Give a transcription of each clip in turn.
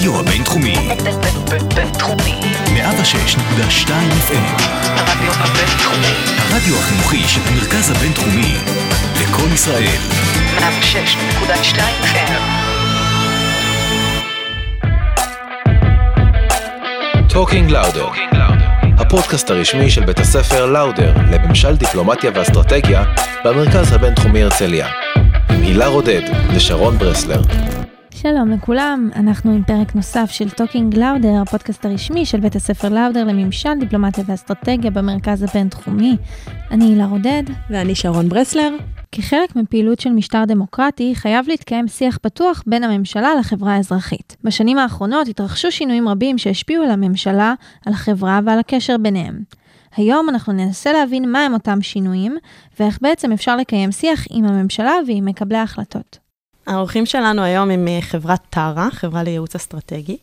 הרדיו הבינתחומי. בינתחומי. 106.2 FM. הרדיו הבינתחומי. הרדיו החינוכי של המרכז הבינתחומי. לקום ישראל. 106.2 FM. Talking Lauder, הפודקאסט הרשמי של בית הספר לאודר לממשל דיפלומטיה ואסטרטגיה במרכז הבינתחומי הרצליה. עם הילה רודד ושרון ברסלר. שלום לכולם, אנחנו עם פרק נוסף של Talking Lauder, הפודקאסט הרשמי של בית הספר לאודר לממשל, דיפלומטיה ואסטרטגיה במרכז הבינתחומי. אני הילה רודד. ואני שרון ברסלר. כחלק מפעילות של משטר דמוקרטי, חייב להתקיים שיח פתוח בין הממשלה לחברה האזרחית. בשנים האחרונות התרחשו שינויים רבים שהשפיעו על הממשלה, על החברה ועל הקשר ביניהם. היום אנחנו ננסה להבין מהם אותם שינויים, ואיך בעצם אפשר לקיים שיח עם הממשלה ועם מקבלי ההחלטות. האורחים שלנו היום הם חברת טרה, חברה לייעוץ אסטרטגי.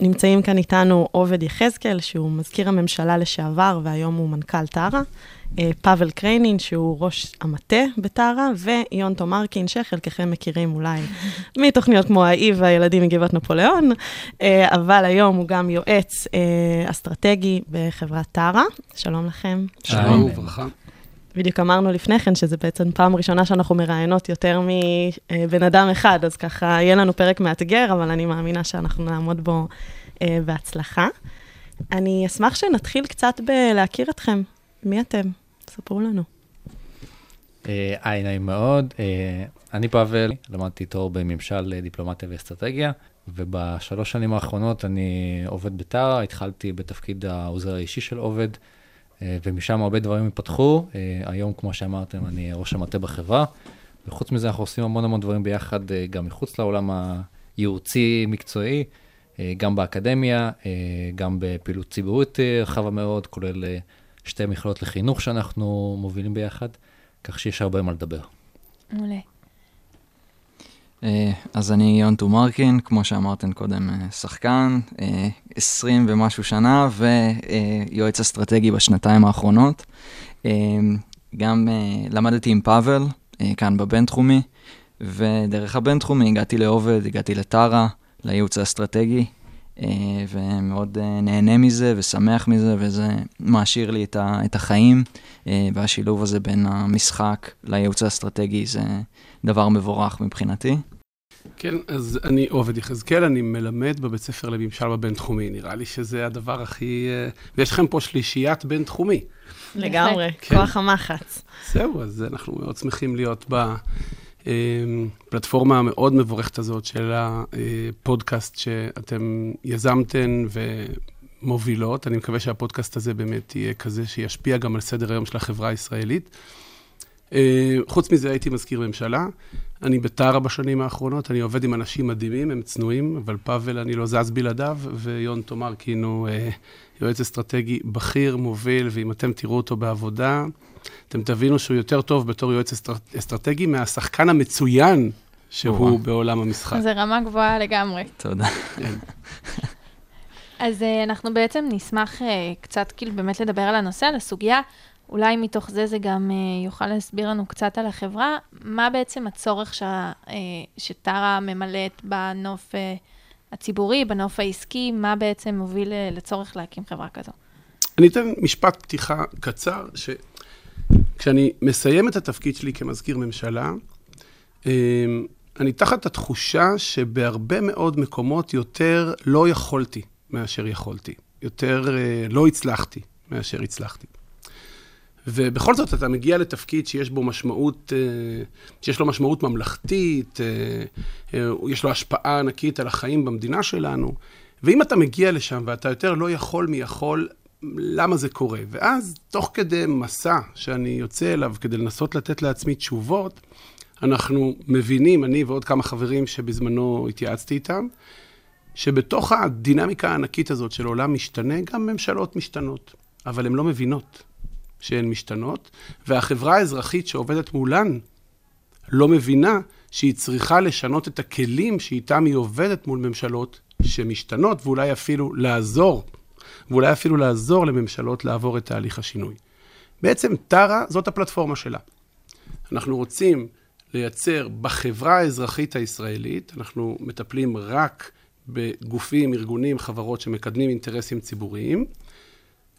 נמצאים כאן איתנו עובד יחזקאל, שהוא מזכיר הממשלה לשעבר, והיום הוא מנכ"ל טרה. פאבל קריינין, שהוא ראש המטה בטרה, ויון תומרקין, שחלקכם מכירים אולי מתוכניות כמו האי והילדים מגבעת נפוליאון, אבל היום הוא גם יועץ אסטרטגי בחברת טרה. שלום לכם. שלום וברכה. בדיוק אמרנו לפני כן, שזה בעצם פעם ראשונה שאנחנו מראיינות יותר מבן אדם אחד, אז ככה יהיה לנו פרק מאתגר, אבל אני מאמינה שאנחנו נעמוד בו אה, בהצלחה. אני אשמח שנתחיל קצת בלהכיר אתכם. מי אתם? ספרו לנו. היי, נעים מאוד. אה, אני פאבל, למדתי תואר בממשל דיפלומטיה ואסטרטגיה, ובשלוש שנים האחרונות אני עובד בטרה, התחלתי בתפקיד העוזר האישי של עובד. ומשם הרבה דברים התפתחו. היום, כמו שאמרתם, אני ראש המטה בחברה, וחוץ מזה אנחנו עושים המון המון דברים ביחד, גם מחוץ לעולם הייעוצי-מקצועי, גם באקדמיה, גם בפעילות ציבורית רחבה מאוד, כולל שתי מכללות לחינוך שאנחנו מובילים ביחד, כך שיש הרבה מה לדבר. מעולה. אז אני יונטו מרקין, כמו שאמרתם קודם, שחקן, 20 ומשהו שנה, ויועץ אסטרטגי בשנתיים האחרונות. גם למדתי עם פאבל, כאן בבינתחומי, ודרך הבינתחומי הגעתי לעובד, הגעתי לטרה, לייעוץ האסטרטגי, ומאוד נהנה מזה ושמח מזה, וזה מעשיר לי את החיים, והשילוב הזה בין המשחק לייעוץ האסטרטגי זה דבר מבורך מבחינתי. כן, אז אני עובד יחזקאל, אני מלמד בבית ספר לממשל בבינתחומי. נראה לי שזה הדבר הכי... ויש לכם פה שלישיית בינתחומי. לגמרי, כן. כוח המחץ. זהו, אז אנחנו מאוד שמחים להיות בפלטפורמה המאוד מבורכת הזאת של הפודקאסט שאתם יזמתן ומובילות. אני מקווה שהפודקאסט הזה באמת יהיה כזה שישפיע גם על סדר היום של החברה הישראלית. חוץ מזה, הייתי מזכיר ממשלה. אני בטרה בשנים האחרונות, אני עובד עם אנשים מדהימים, הם צנועים, אבל פאבל, אני לא זז בלעדיו, ויון תומרקין הוא אה, יועץ אסטרטגי בכיר, מוביל, ואם אתם תראו אותו בעבודה, אתם תבינו שהוא יותר טוב בתור יועץ אסטר... אסטרטגי מהשחקן המצוין שהוא וואו. בעולם המשחק. זה רמה גבוהה לגמרי. תודה. כן. אז uh, אנחנו בעצם נשמח uh, קצת כאילו באמת לדבר על הנושא, על הסוגיה. אולי מתוך זה זה גם uh, יוכל להסביר לנו קצת על החברה. מה בעצם הצורך ש, שטרה ממלאת בנוף הציבורי, בנוף העסקי, מה בעצם מוביל לצורך להקים חברה כזו? אני אתן משפט פתיחה קצר, שכשאני מסיים את התפקיד שלי כמזכיר ממשלה, uh, אני תחת התחושה שבהרבה מאוד מקומות יותר לא יכולתי מאשר יכולתי. יותר uh, לא הצלחתי מאשר הצלחתי. ובכל זאת אתה מגיע לתפקיד שיש בו משמעות, שיש לו משמעות ממלכתית, יש לו השפעה ענקית על החיים במדינה שלנו, ואם אתה מגיע לשם ואתה יותר לא יכול מי יכול, למה זה קורה? ואז, תוך כדי מסע שאני יוצא אליו כדי לנסות לתת לעצמי תשובות, אנחנו מבינים, אני ועוד כמה חברים שבזמנו התייעצתי איתם, שבתוך הדינמיקה הענקית הזאת של עולם משתנה, גם ממשלות משתנות, אבל הן לא מבינות. שהן משתנות, והחברה האזרחית שעובדת מולן לא מבינה שהיא צריכה לשנות את הכלים שאיתם היא עובדת מול ממשלות שמשתנות, ואולי אפילו לעזור, ואולי אפילו לעזור לממשלות לעבור את תהליך השינוי. בעצם טרה זאת הפלטפורמה שלה. אנחנו רוצים לייצר בחברה האזרחית הישראלית, אנחנו מטפלים רק בגופים, ארגונים, חברות שמקדמים אינטרסים ציבוריים,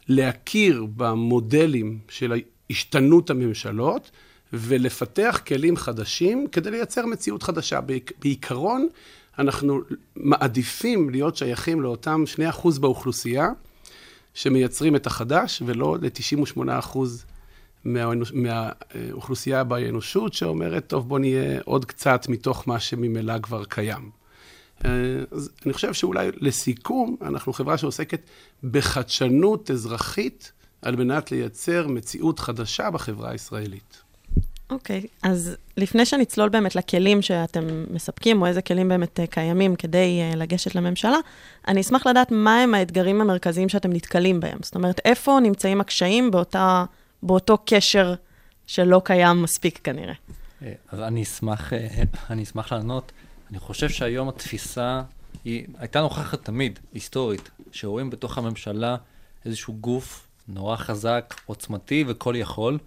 להכיר במודלים של השתנות הממשלות ולפתח כלים חדשים כדי לייצר מציאות חדשה. בעיקרון, אנחנו מעדיפים להיות שייכים לאותם 2% באוכלוסייה שמייצרים את החדש, ולא ל-98% מהאוכלוסייה באנושות שאומרת, טוב, בוא נהיה עוד קצת מתוך מה שממילא כבר קיים. אה, אז אני חושב שאולי לסיכום, אנחנו חברה שעוסקת בחדשנות אזרחית על מנת לייצר מציאות חדשה בחברה הישראלית. אוקיי, okay, אז לפני שנצלול באמת לכלים שאתם מספקים, או איזה כלים באמת אה, קיימים כדי uh, לגשת לממשלה, אני אשמח לדעת מהם האתגרים המרכזיים שאתם נתקלים בהם. זאת אומרת, איפה נמצאים הקשיים באותה, באותו קשר שלא קיים מספיק כנראה? אז אני אשמח, אני אשמח לענות. אני חושב שהיום התפיסה היא הייתה נוכחת תמיד, היסטורית, שרואים בתוך הממשלה איזשהו גוף נורא חזק, עוצמתי וכל יכול,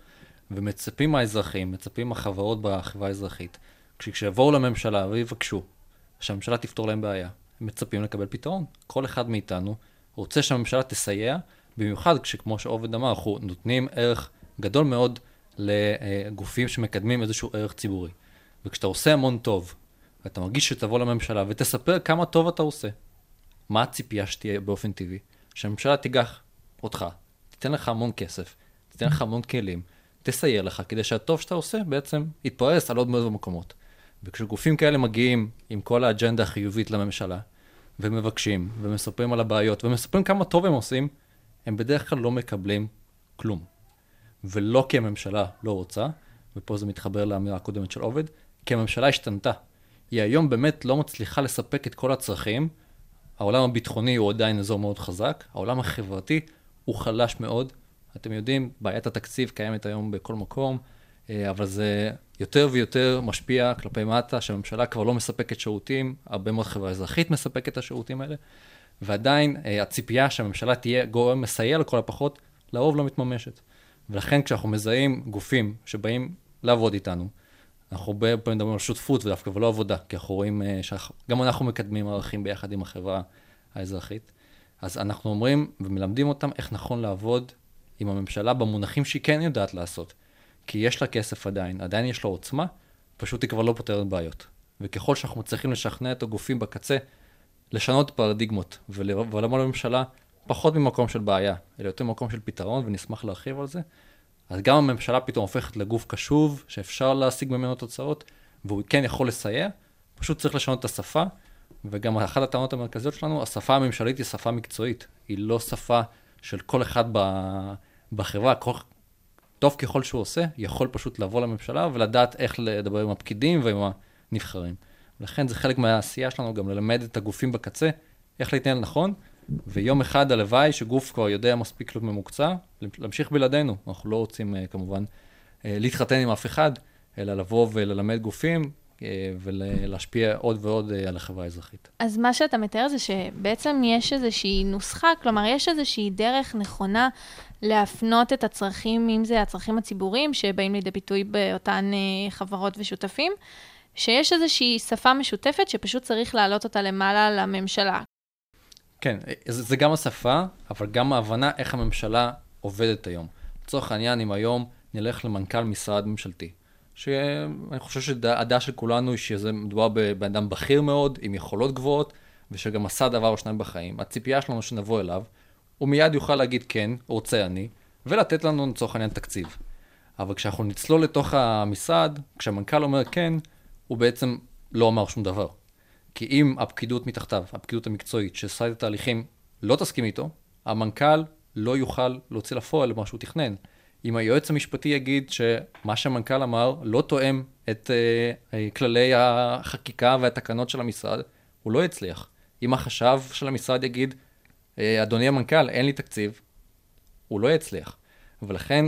ומצפים מהאזרחים, מצפים מהחברות בחברה האזרחית, כשיבואו לממשלה ויבקשו שהממשלה תפתור להם בעיה, הם מצפים לקבל פתרון. כל אחד מאיתנו רוצה שהממשלה תסייע, במיוחד כשכמו שעובד אמר, אנחנו נותנים ערך גדול מאוד לגופים שמקדמים איזשהו ערך ציבורי. וכשאתה עושה המון טוב, ואתה מרגיש שתבוא לממשלה ותספר כמה טוב אתה עושה, מה הציפייה שתהיה באופן טבעי? שהממשלה תיגח אותך, תיתן לך המון כסף, תיתן לך המון כלים, תסייע לך, כדי שהטוב שאתה עושה בעצם יתפרס על עוד מאוד מקומות. וכשגופים כאלה מגיעים עם כל האג'נדה החיובית לממשלה, ומבקשים, ומספרים על הבעיות, ומספרים כמה טוב הם עושים, הם בדרך כלל לא מקבלים כלום. ולא כי הממשלה לא רוצה, ופה זה מתחבר לאמירה הקודמת של עובד, כי הממשלה השתנתה. היא היום באמת לא מצליחה לספק את כל הצרכים. העולם הביטחוני הוא עדיין אזור מאוד חזק, העולם החברתי הוא חלש מאוד. אתם יודעים, בעיית התקציב קיימת היום בכל מקום, אה, אבל זה יותר ויותר משפיע כלפי מטה, שהממשלה כבר לא מספקת שירותים, הרבה מאוד חברה אזרחית מספקת את השירותים האלה, ועדיין אה, הציפייה שהממשלה תהיה גורם מסייע לכל הפחות, לרוב לא מתממשת. ולכן כשאנחנו מזהים גופים שבאים לעבוד איתנו, אנחנו הרבה פעמים מדברים על שותפות ודווקא ולא עבודה, כי אנחנו רואים אה, שגם אנחנו מקדמים ערכים ביחד עם החברה האזרחית. אז אנחנו אומרים ומלמדים אותם איך נכון לעבוד עם הממשלה במונחים שהיא כן יודעת לעשות. כי יש לה כסף עדיין, עדיין יש לה עוצמה, פשוט היא כבר לא פותרת בעיות. וככל שאנחנו מצליחים לשכנע את הגופים בקצה, לשנות פרדיגמות ולבוא לממשלה פחות ממקום של בעיה, אלא יותר ממקום של פתרון, ונשמח להרחיב על זה, אז גם הממשלה פתאום הופכת לגוף קשוב, שאפשר להשיג ממנו תוצאות, והוא כן יכול לסייע, פשוט צריך לשנות את השפה, וגם אחת הטענות המרכזיות שלנו, השפה הממשלית היא שפה מקצועית, היא לא שפה של כל אחד בחברה, כל, טוב ככל שהוא עושה, יכול פשוט לבוא לממשלה ולדעת איך לדבר עם הפקידים ועם הנבחרים. ולכן זה חלק מהעשייה שלנו גם ללמד את הגופים בקצה איך להתנהל נכון, ויום אחד הלוואי שגוף כבר יודע מספיק ממוקצע, להמשיך בלעדינו. אנחנו לא רוצים uh, כמובן uh, להתחתן עם אף אחד, אלא לבוא וללמד גופים ולהשפיע עוד ועוד uh, על החברה האזרחית. אז מה שאתה מתאר זה שבעצם יש איזושהי נוסחה, כלומר, יש איזושהי דרך נכונה להפנות את הצרכים, אם זה הצרכים הציבוריים שבאים לידי ביטוי באותן uh, חברות ושותפים. שיש איזושהי שפה משותפת שפשוט צריך להעלות אותה למעלה לממשלה. כן, זה, זה גם השפה, אבל גם ההבנה איך הממשלה עובדת היום. לצורך העניין, אם היום נלך למנכ"ל משרד ממשלתי, שאני חושב שהדעה של כולנו היא שזה מדובר בבן אדם בכיר מאוד, עם יכולות גבוהות, ושגם עשה דבר או שניים בחיים. הציפייה שלנו שנבוא אליו, הוא מיד יוכל להגיד כן, רוצה אני, ולתת לנו לצורך העניין תקציב. אבל כשאנחנו נצלול לתוך המשרד, כשהמנכ"ל אומר כן, הוא בעצם לא אמר שום דבר. כי אם הפקידות מתחתיו, הפקידות המקצועית שעושה את התהליכים, לא תסכים איתו, המנכ"ל לא יוכל להוציא לפועל מה שהוא תכנן. אם היועץ המשפטי יגיד שמה שהמנכ"ל אמר לא תואם את uh, כללי החקיקה והתקנות של המשרד, הוא לא יצליח. אם החשב של המשרד יגיד, אה, אדוני המנכ"ל, אין לי תקציב, הוא לא יצליח. ולכן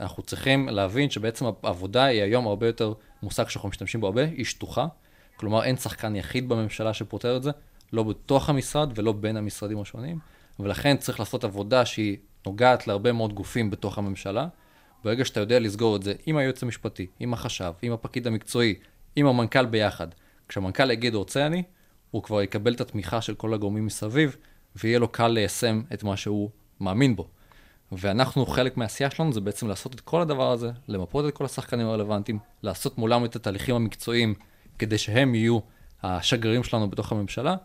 אנחנו צריכים להבין שבעצם העבודה היא היום הרבה יותר מושג שאנחנו משתמשים בו הרבה, היא שטוחה. כלומר, אין שחקן יחיד בממשלה שפותר את זה, לא בתוך המשרד ולא בין המשרדים השונים, ולכן צריך לעשות עבודה שהיא נוגעת להרבה מאוד גופים בתוך הממשלה. ברגע שאתה יודע לסגור את זה עם היועץ המשפטי, עם החשב, עם הפקיד המקצועי, עם המנכ"ל ביחד, כשהמנכ"ל יגיד רוצה אני, הוא כבר יקבל את התמיכה של כל הגורמים מסביב, ויהיה לו קל ליישם את מה שהוא מאמין בו. ואנחנו, חלק מהעשייה שלנו זה בעצם לעשות את כל הדבר הזה, למפות את כל השחקנים הרלוונטיים, לעשות מולם את התהליכים המקצועיים, כדי שהם יהיו השגרירים שלנו בתוך הממשלה,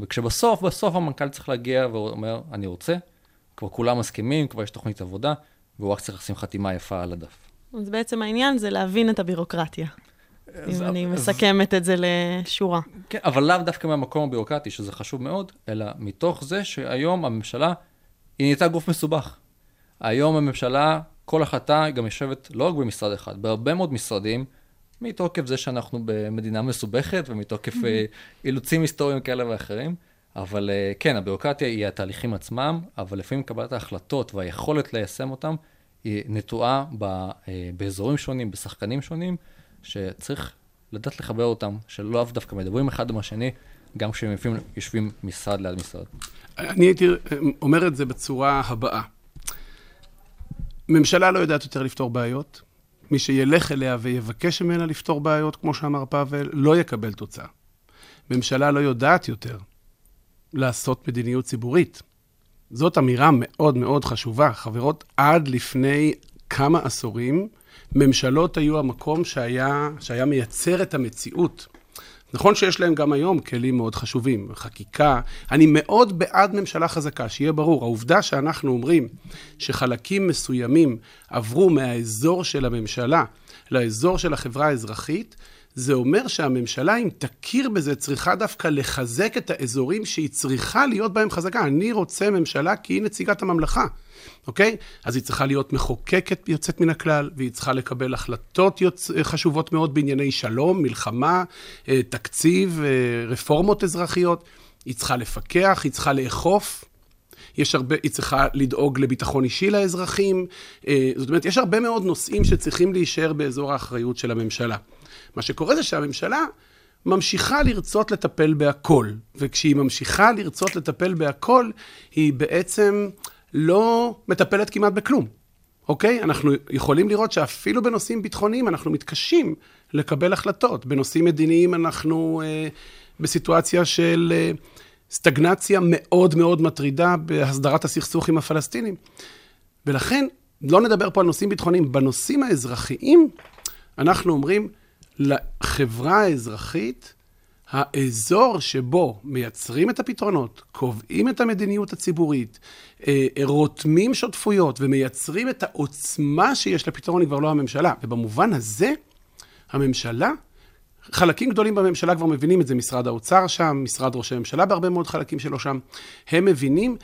וכשבסוף, בסוף המנכ"ל צריך להגיע ואומר, אני רוצה, כבר כולם מסכימים, כבר יש תוכנית עבודה, והוא רק צריך לשים חתימה יפה על הדף. אז בעצם העניין זה להבין את הבירוקרטיה, אם אז- אני אז- מסכמת את זה לשורה. כן, אבל לאו דווקא מהמקום הביורוקרטי, שזה חשוב מאוד, אלא מתוך זה שהיום הממשלה, היא נהייתה גוף מסובך. היום הממשלה, כל החלטה גם יושבת לא רק במשרד אחד, בהרבה מאוד משרדים, מתוקף זה שאנחנו במדינה מסובכת ומתוקף אה, אילוצים היסטוריים כאלה ואחרים. אבל אה, כן, הביורוקרטיה היא התהליכים עצמם, אבל לפעמים קבלת ההחלטות והיכולת ליישם אותם היא נטועה ב, אה, באזורים שונים, בשחקנים שונים, שצריך לדעת לחבר אותם, שלאו דווקא מדברים אחד עם השני, גם כשהם יושבים, יושבים משרד ליד משרד. אני הייתי אומר את זה בצורה הבאה. ממשלה לא יודעת יותר לפתור בעיות. מי שילך אליה ויבקש ממנה לפתור בעיות, כמו שאמר פאבל, לא יקבל תוצאה. ממשלה לא יודעת יותר לעשות מדיניות ציבורית. זאת אמירה מאוד מאוד חשובה. חברות, עד לפני כמה עשורים, ממשלות היו המקום שהיה, שהיה מייצר את המציאות. נכון שיש להם גם היום כלים מאוד חשובים, חקיקה. אני מאוד בעד ממשלה חזקה, שיהיה ברור. העובדה שאנחנו אומרים שחלקים מסוימים עברו מהאזור של הממשלה לאזור של החברה האזרחית, זה אומר שהממשלה, אם תכיר בזה, צריכה דווקא לחזק את האזורים שהיא צריכה להיות בהם חזקה. אני רוצה ממשלה כי היא נציגת הממלכה, אוקיי? אז היא צריכה להיות מחוקקת יוצאת מן הכלל, והיא צריכה לקבל החלטות יוצ... חשובות מאוד בענייני שלום, מלחמה, אה, תקציב, אה, רפורמות אזרחיות. היא צריכה לפקח, היא צריכה לאכוף. יש הרבה, היא צריכה לדאוג לביטחון אישי לאזרחים. אה, זאת אומרת, יש הרבה מאוד נושאים שצריכים להישאר באזור האחריות של הממשלה. מה שקורה זה שהממשלה ממשיכה לרצות לטפל בהכל, וכשהיא ממשיכה לרצות לטפל בהכל, היא בעצם לא מטפלת כמעט בכלום, אוקיי? אנחנו יכולים לראות שאפילו בנושאים ביטחוניים אנחנו מתקשים לקבל החלטות. בנושאים מדיניים אנחנו אה, בסיטואציה של אה, סטגנציה מאוד מאוד מטרידה בהסדרת הסכסוך עם הפלסטינים. ולכן, לא נדבר פה על נושאים ביטחוניים. בנושאים האזרחיים, אנחנו אומרים, לחברה האזרחית, האזור שבו מייצרים את הפתרונות, קובעים את המדיניות הציבורית, אה, רותמים שותפויות ומייצרים את העוצמה שיש לפתרון, היא כבר לא הממשלה. ובמובן הזה, הממשלה, חלקים גדולים בממשלה כבר מבינים את זה, משרד האוצר שם, משרד ראש הממשלה בהרבה מאוד חלקים שלו שם, הם מבינים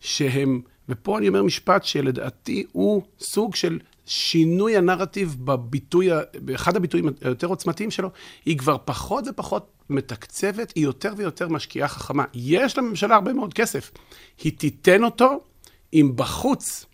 שהם, ופה אני אומר משפט שלדעתי הוא סוג של שינוי הנרטיב בביטוי, באחד הביטויים היותר עוצמתיים שלו, היא כבר פחות ופחות מתקצבת, היא יותר ויותר משקיעה חכמה. יש לממשלה הרבה מאוד כסף. היא תיתן אותו אם בחוץ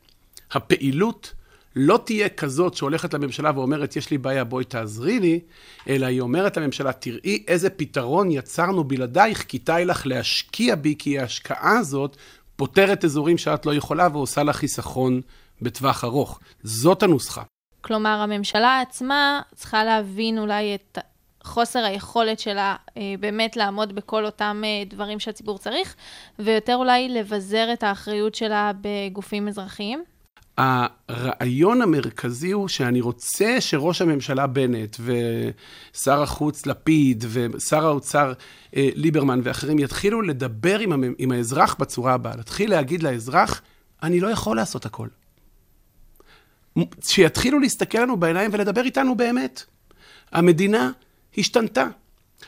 הפעילות לא תהיה כזאת שהולכת לממשלה ואומרת, יש לי בעיה, בואי תעזרי לי, אלא היא אומרת לממשלה, תראי איזה פתרון יצרנו בלעדייך, כדאי לך להשקיע בי, כי ההשקעה הזאת פותרת אזורים שאת לא יכולה ועושה לך חיסכון בטווח ארוך. זאת הנוסחה. כלומר, הממשלה עצמה צריכה להבין אולי את חוסר היכולת שלה אה, באמת לעמוד בכל אותם אה, דברים שהציבור צריך, ויותר אולי לבזר את האחריות שלה בגופים אזרחיים. הרעיון המרכזי הוא שאני רוצה שראש הממשלה בנט ושר החוץ לפיד ושר האוצר אה, ליברמן ואחרים יתחילו לדבר עם, עם האזרח בצורה הבאה, להתחיל להגיד לאזרח, אני לא יכול לעשות הכל. שיתחילו להסתכל לנו בעיניים ולדבר איתנו באמת. המדינה השתנתה.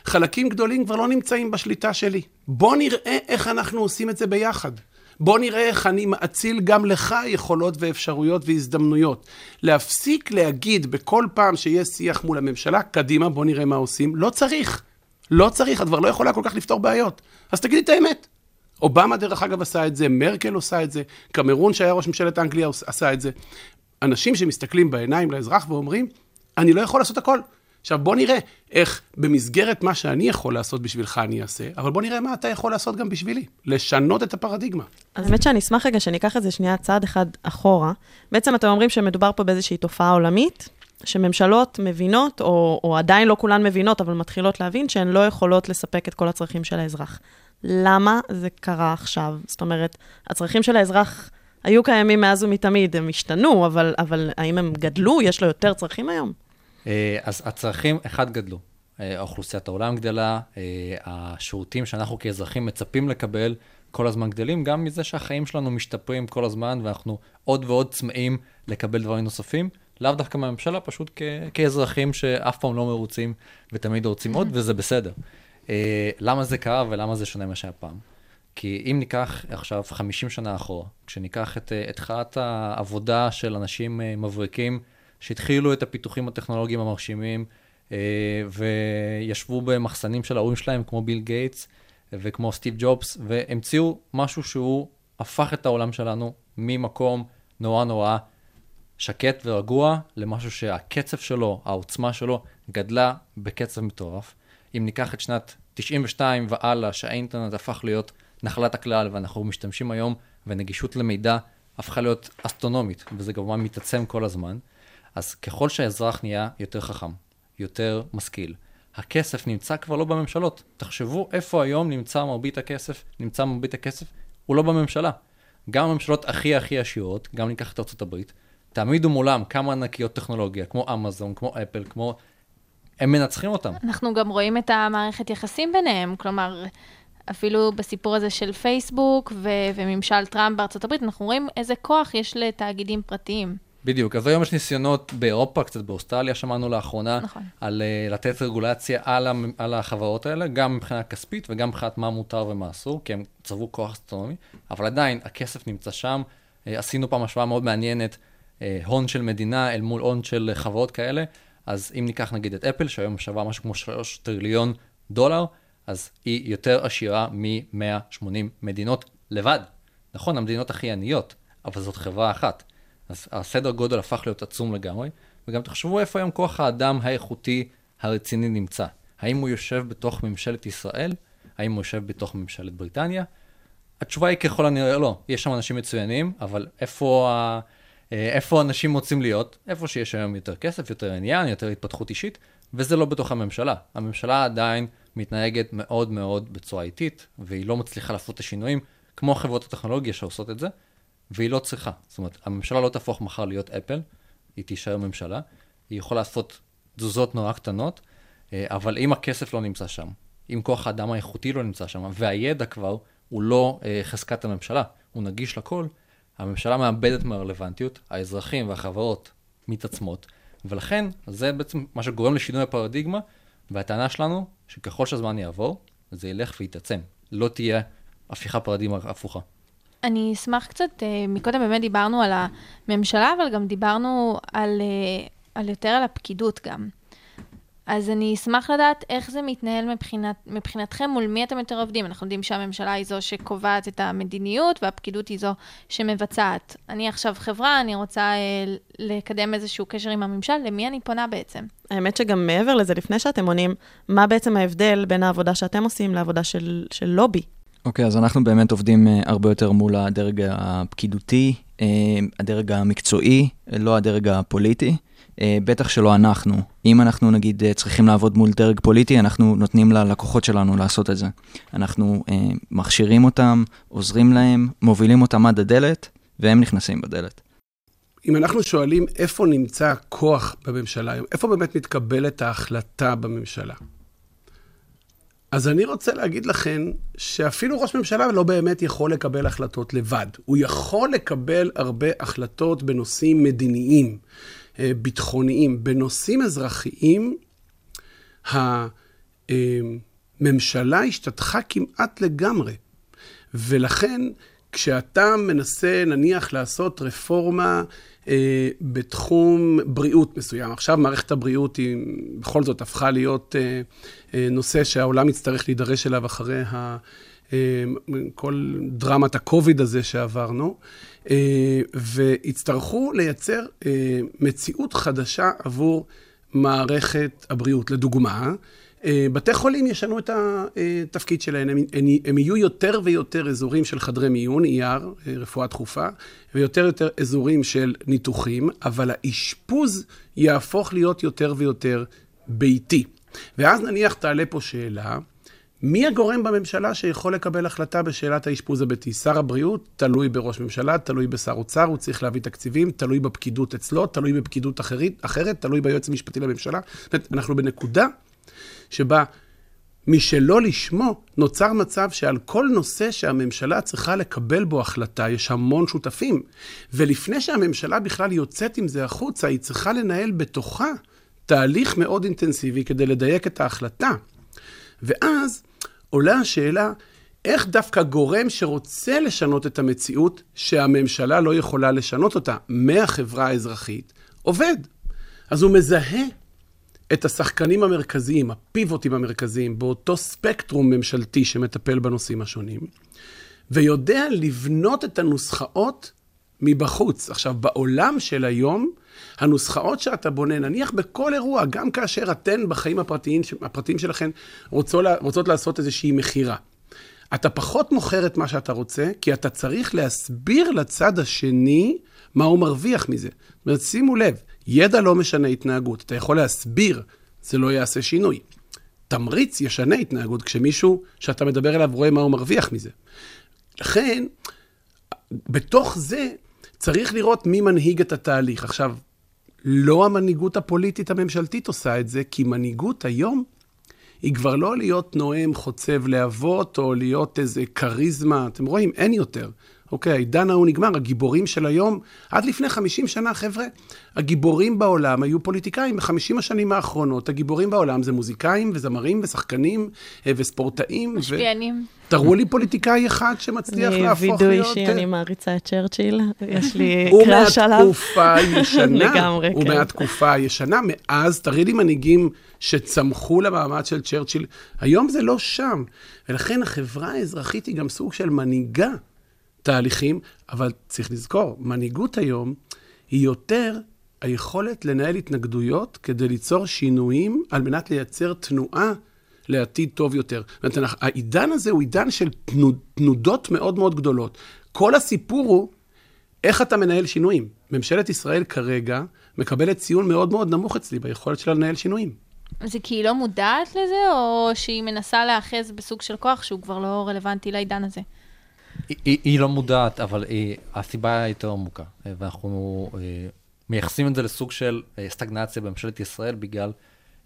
חלקים גדולים כבר לא נמצאים בשליטה שלי. בוא נראה איך אנחנו עושים את זה ביחד. בוא נראה איך אני מאציל גם לך יכולות ואפשרויות והזדמנויות. להפסיק להגיד בכל פעם שיש שיח מול הממשלה, קדימה, בוא נראה מה עושים. לא צריך. לא צריך, את כבר לא יכולה כל כך לפתור בעיות. אז תגידי את האמת. אובמה, דרך אגב, עשה את זה, מרקל עושה את זה, קמרון, שהיה ראש ממשלת אנגליה, עשה את זה. אנשים שמסתכלים בעיניים לאזרח ואומרים, אני לא יכול לעשות הכל. עכשיו, בוא נראה איך במסגרת מה שאני יכול לעשות בשבילך אני אעשה, אבל בוא נראה מה אתה יכול לעשות גם בשבילי. לשנות את הפרדיגמה. אז האמת שאני אשמח רגע שאני אקח את זה שנייה צעד אחד אחורה. בעצם אתם אומרים שמדובר פה באיזושהי תופעה עולמית, שממשלות מבינות, או, או עדיין לא כולן מבינות, אבל מתחילות להבין שהן לא יכולות לספק את כל הצרכים של האזרח. למה זה קרה עכשיו? זאת אומרת, הצרכים של האזרח היו קיימים מאז ומתמיד, הם השתנו, אבל, אבל האם הם גדלו? יש לו יותר צרכים היום? אה, אז הצרכים, אחד, גדלו. אה, אוכלוסיית העולם גדלה, אה, השירותים שאנחנו כאזרחים מצפים לקבל כל הזמן גדלים, גם מזה שהחיים שלנו משתפרים כל הזמן, ואנחנו עוד ועוד צמאים לקבל דברים נוספים. לאו דווקא מהממשלה, פשוט כ- כאזרחים שאף פעם לא מרוצים ותמיד רוצים עוד, וזה בסדר. למה זה קרה ולמה זה שונה ממה שהיה פעם? כי אם ניקח עכשיו 50 שנה אחורה, כשניקח את אה, התחלת העבודה של אנשים אה, מבריקים, שהתחילו את הפיתוחים הטכנולוגיים המרשימים, אה, וישבו במחסנים של ההורים שלהם, כמו ביל גייטס וכמו סטיב ג'ובס, והמציאו משהו שהוא הפך את העולם שלנו ממקום נורא נורא שקט ורגוע למשהו שהקצב שלו, העוצמה שלו, גדלה בקצב מטורף. אם ניקח את שנת 92 והלאה, שהאינטרנט הפך להיות נחלת הכלל, ואנחנו משתמשים היום, ונגישות למידע הפכה להיות אסטרונומית, וזה כמובן מתעצם כל הזמן, אז ככל שהאזרח נהיה יותר חכם, יותר משכיל, הכסף נמצא כבר לא בממשלות. תחשבו איפה היום נמצא מרבית הכסף, נמצא מרבית הכסף, הוא לא בממשלה. גם הממשלות הכי הכי עשירות, גם ניקח את הברית, תעמידו מולם כמה ענקיות טכנולוגיה, כמו אמזון, כמו אפל, כמו... הם מנצחים אותם. אנחנו גם רואים את המערכת יחסים ביניהם, כלומר, אפילו בסיפור הזה של פייסבוק ו- וממשל טראמפ בארצות הברית, אנחנו רואים איזה כוח יש לתאגידים פרטיים. בדיוק, אז היום יש ניסיונות באירופה, קצת באוסטרליה, שמענו לאחרונה, נכון. על uh, לתת רגולציה על, המ- על החברות האלה, גם מבחינה כספית וגם מבחינת מה מותר ומה אסור, כי הם צברו כוח אסטרונומי, אבל עדיין הכסף נמצא שם. Uh, עשינו פעם השוואה מאוד מעניינת, uh, הון של מדינה אל מול הון של uh, חברות כאלה, אז אם ניקח נגיד את אפל, שהיום שווה משהו כמו 3 טריליון דולר, אז היא יותר עשירה מ-180 מדינות לבד. נכון, המדינות הכי עניות, אבל זאת חברה אחת. אז הסדר גודל הפך להיות עצום לגמרי, וגם תחשבו איפה היום כוח האדם האיכותי הרציני נמצא. האם הוא יושב בתוך ממשלת ישראל? האם הוא יושב בתוך ממשלת בריטניה? התשובה היא ככל הנראה לא. יש שם אנשים מצוינים, אבל איפה, ה... אה, איפה אנשים רוצים להיות? איפה שיש היום יותר כסף, יותר עניין, יותר התפתחות אישית, וזה לא בתוך הממשלה. הממשלה עדיין מתנהגת מאוד מאוד בצורה איטית, והיא לא מצליחה לעשות את השינויים, כמו חברות הטכנולוגיה שעושות את זה, והיא לא צריכה. זאת אומרת, הממשלה לא תהפוך מחר להיות אפל, היא תישאר ממשלה, היא יכולה לעשות תזוזות נורא קטנות, אה, אבל אם הכסף לא נמצא שם, אם כוח האדם האיכותי לא נמצא שם, והידע כבר הוא לא אה, חזקת הממשלה, הוא נגיש לכל, הממשלה מאבדת מהרלוונטיות, האזרחים והחברות מתעצמות, ולכן זה בעצם מה שגורם לשינוי הפרדיגמה, והטענה שלנו, שככל שהזמן יעבור, זה ילך ויתעצם. לא תהיה הפיכה פרדיגמה הפוכה. אני אשמח קצת, אה, מקודם באמת דיברנו על הממשלה, אבל גם דיברנו על, אה, על יותר על הפקידות גם. אז אני אשמח לדעת איך זה מתנהל מבחינת, מבחינתכם, מול מי אתם יותר עובדים. אנחנו יודעים שהממשלה היא זו שקובעת את המדיניות, והפקידות היא זו שמבצעת. אני עכשיו חברה, אני רוצה אה, לקדם איזשהו קשר עם הממשל, למי אני פונה בעצם? האמת שגם מעבר לזה, לפני שאתם עונים, מה בעצם ההבדל בין העבודה שאתם עושים לעבודה של, של לובי? אוקיי, אז אנחנו באמת עובדים אה, הרבה יותר מול הדרג הפקידותי, אה, הדרג המקצועי, לא הדרג הפוליטי. אה, בטח שלא אנחנו. אם אנחנו נגיד אה, צריכים לעבוד מול דרג פוליטי, אנחנו נותנים ללקוחות שלנו לעשות את זה. אנחנו אה, מכשירים אותם, עוזרים להם, מובילים אותם עד הדלת, והם נכנסים בדלת. אם אנחנו שואלים איפה נמצא הכוח בממשלה היום, איפה באמת מתקבלת ההחלטה בממשלה? אז אני רוצה להגיד לכם שאפילו ראש ממשלה לא באמת יכול לקבל החלטות לבד. הוא יכול לקבל הרבה החלטות בנושאים מדיניים, ביטחוניים. בנושאים אזרחיים, הממשלה השתתחה כמעט לגמרי. ולכן, כשאתה מנסה, נניח, לעשות רפורמה אה, בתחום בריאות מסוים, עכשיו מערכת הבריאות היא בכל זאת הפכה להיות אה, אה, נושא שהעולם יצטרך להידרש אליו אחרי ה, אה, כל דרמת הקוביד הזה שעברנו, אה, ויצטרכו לייצר אה, מציאות חדשה עבור מערכת הבריאות. לדוגמה, אה, בתי חולים ישנו את התפקיד שלהם, הם, הם, הם יהיו יותר ויותר אזורים של חדרי מיון, ER, אה, רפואה דחופה, ויותר ויותר אזורים של ניתוחים, אבל האשפוז יהפוך להיות יותר ויותר ביתי. ואז נניח תעלה פה שאלה, מי הגורם בממשלה שיכול לקבל החלטה בשאלת האשפוז הביתי? שר הבריאות תלוי בראש ממשלה, תלוי בשר אוצר, הוא צריך להביא תקציבים, תלוי בפקידות אצלו, תלוי בפקידות אחרת, אחרת תלוי ביועץ המשפטי לממשלה. זאת אומרת, אנחנו בנקודה שבה משלא לשמו נוצר מצב שעל כל נושא שהממשלה צריכה לקבל בו החלטה, יש המון שותפים. ולפני שהממשלה בכלל יוצאת עם זה החוצה, היא צריכה לנהל בתוכה תהליך מאוד אינטנסיבי כדי לדייק את ההחלטה. ואז עולה השאלה, איך דווקא גורם שרוצה לשנות את המציאות, שהממשלה לא יכולה לשנות אותה, מהחברה האזרחית, עובד. אז הוא מזהה את השחקנים המרכזיים, הפיבוטים המרכזיים, באותו ספקטרום ממשלתי שמטפל בנושאים השונים, ויודע לבנות את הנוסחאות מבחוץ. עכשיו, בעולם של היום, הנוסחאות שאתה בונה, נניח בכל אירוע, גם כאשר אתן בחיים הפרטיים, הפרטיים שלכם רוצות, רוצות לעשות איזושהי מכירה. אתה פחות מוכר את מה שאתה רוצה, כי אתה צריך להסביר לצד השני מה הוא מרוויח מזה. זאת אומרת, שימו לב, ידע לא משנה התנהגות. אתה יכול להסביר, זה לא יעשה שינוי. תמריץ ישנה התנהגות כשמישהו שאתה מדבר אליו רואה מה הוא מרוויח מזה. לכן, בתוך זה צריך לראות מי מנהיג את התהליך. עכשיו, לא המנהיגות הפוליטית הממשלתית עושה את זה, כי מנהיגות היום היא כבר לא להיות נואם חוצב להבות, או להיות איזה כריזמה. אתם רואים, אין יותר. אוקיי, העידן ההוא נגמר, הגיבורים של היום, עד לפני 50 שנה, חבר'ה, הגיבורים בעולם היו פוליטיקאים. בחמישים השנים האחרונות, הגיבורים בעולם זה מוזיקאים וזמרים ושחקנים אה, וספורטאים. משפיענים. ו... תראו לי פוליטיקאי אחד שמצליח להפוך להיות... וידוי אישי, אני מעריצה את צ'רצ'יל, יש לי קראש עליו. הוא מהתקופה הישנה. לגמרי, הוא כן. מהתקופה הישנה. מאז, תראי לי מנהיגים שצמחו למעמד של צ'רצ'יל. היום זה לא שם. ולכן החברה האזרחית היא גם סוג של מנהיגה. תהליכים, אבל צריך לזכור, מנהיגות היום היא יותר היכולת לנהל התנגדויות כדי ליצור שינויים על מנת לייצר תנועה לעתיד טוב יותר. זאת אומרת, העידן הזה הוא עידן של תנוד, תנודות מאוד מאוד גדולות. כל הסיפור הוא איך אתה מנהל שינויים. ממשלת ישראל כרגע מקבלת ציון מאוד מאוד נמוך אצלי ביכולת שלה לנהל שינויים. זה כי היא לא מודעת לזה, או שהיא מנסה להאחז בסוג של כוח שהוא כבר לא רלוונטי לעידן הזה? היא, היא, לא מודעת, אבל היא, הסיבה היא יותר עמוקה. ואנחנו אה, מייחסים את זה לסוג של אה, סטגנציה בממשלת ישראל בגלל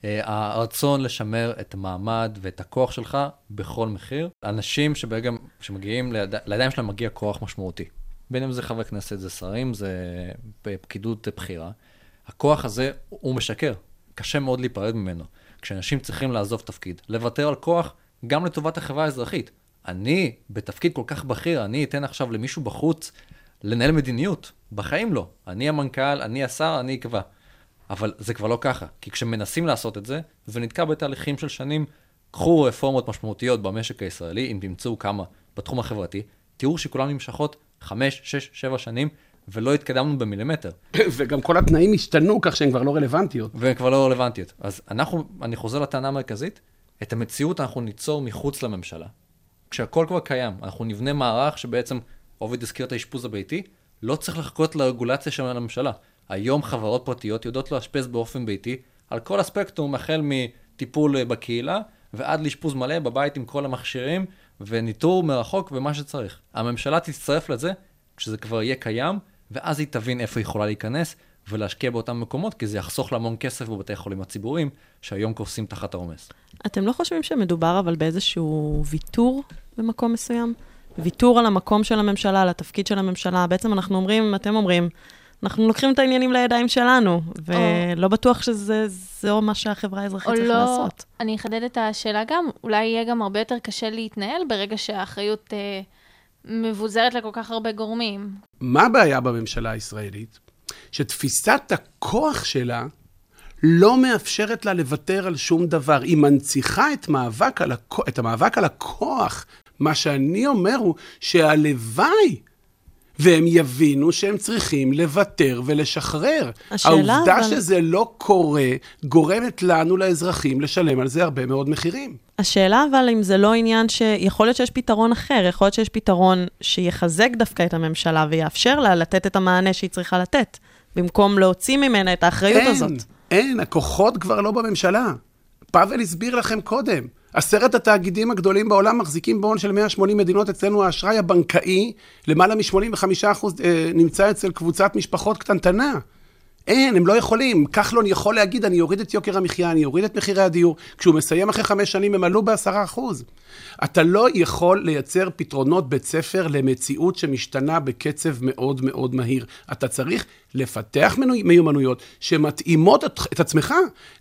אה, הרצון לשמר את המעמד ואת הכוח שלך בכל מחיר. אנשים שברגע שמגיעים, ליד... לידיים שלהם מגיע כוח משמעותי. בין אם זה חברי כנסת, זה שרים, זה פקידות בכירה. הכוח הזה, הוא משקר. קשה מאוד להיפרד ממנו. כשאנשים צריכים לעזוב תפקיד, לוותר על כוח גם לטובת החברה האזרחית. אני, בתפקיד כל כך בכיר, אני אתן עכשיו למישהו בחוץ לנהל מדיניות. בחיים לא. אני המנכ"ל, אני השר, אני אקבע. אבל זה כבר לא ככה. כי כשמנסים לעשות את זה, זה נתקע בתהליכים של שנים. קחו רפורמות משמעותיות במשק הישראלי, אם תמצאו כמה בתחום החברתי, תראו שכולן נמשכות 5, 6, 7 שנים, ולא התקדמנו במילימטר. וגם כל התנאים השתנו כך שהן כבר לא רלוונטיות. והן כבר לא רלוונטיות. אז אנחנו, אני חוזר לטענה המרכזית, את המציאות אנחנו ניצור מחוץ לממשלה. כשהכל כבר קיים, אנחנו נבנה מערך שבעצם, עובד הזכיר את האשפוז הביתי, לא צריך לחכות לרגולציה של הממשלה. היום חברות פרטיות יודעות לאשפז באופן ביתי על כל הספקטרום, החל מטיפול בקהילה ועד לאשפוז מלא בבית עם כל המכשירים וניטור מרחוק ומה שצריך. הממשלה תצטרף לזה כשזה כבר יהיה קיים, ואז היא תבין איפה היא יכולה להיכנס ולהשקיע באותם מקומות, כי זה יחסוך לה המון כסף בבתי החולים הציבוריים, שהיום קורסים תחת העומס. אתם לא חושבים שמדובר אבל באיזשהו ויתור במקום מסוים? ויתור על המקום של הממשלה, על התפקיד של הממשלה. בעצם אנחנו אומרים, אתם אומרים, אנחנו לוקחים את העניינים לידיים שלנו, ולא בטוח שזה זהו מה שהחברה האזרחית צריכה לא, לעשות. אני אחדד את השאלה גם, אולי יהיה גם הרבה יותר קשה להתנהל ברגע שהאחריות אה, מבוזרת לכל כך הרבה גורמים. מה הבעיה בממשלה הישראלית? שתפיסת הכוח שלה לא מאפשרת לה לוותר על שום דבר. היא מנציחה את, מאבק על הכ... את המאבק על הכוח. מה שאני אומר הוא שהלוואי והם יבינו שהם צריכים לוותר ולשחרר. השאלה, העובדה אבל- שזה לא קורה, גורמת לנו, לאזרחים, לשלם על זה הרבה מאוד מחירים. השאלה אבל אם זה לא עניין שיכול להיות שיש פתרון אחר, יכול להיות שיש פתרון שיחזק דווקא את הממשלה ויאפשר לה לתת את המענה שהיא צריכה לתת, במקום להוציא ממנה את האחריות אין, הזאת. אין, הכוחות כבר לא בממשלה. פאבל הסביר לכם קודם. עשרת התאגידים הגדולים בעולם מחזיקים בהון של 180 מדינות, אצלנו האשראי הבנקאי, למעלה מ-85% אה, נמצא אצל קבוצת משפחות קטנטנה. אין, הם לא יכולים. כחלון יכול להגיד, אני אוריד את יוקר המחיה, אני אוריד את מחירי הדיור. כשהוא מסיים אחרי חמש שנים, הם עלו בעשרה אחוז. אתה לא יכול לייצר פתרונות בית ספר למציאות שמשתנה בקצב מאוד מאוד מהיר. אתה צריך לפתח מנו- מיומנויות שמתאימות את, את עצמך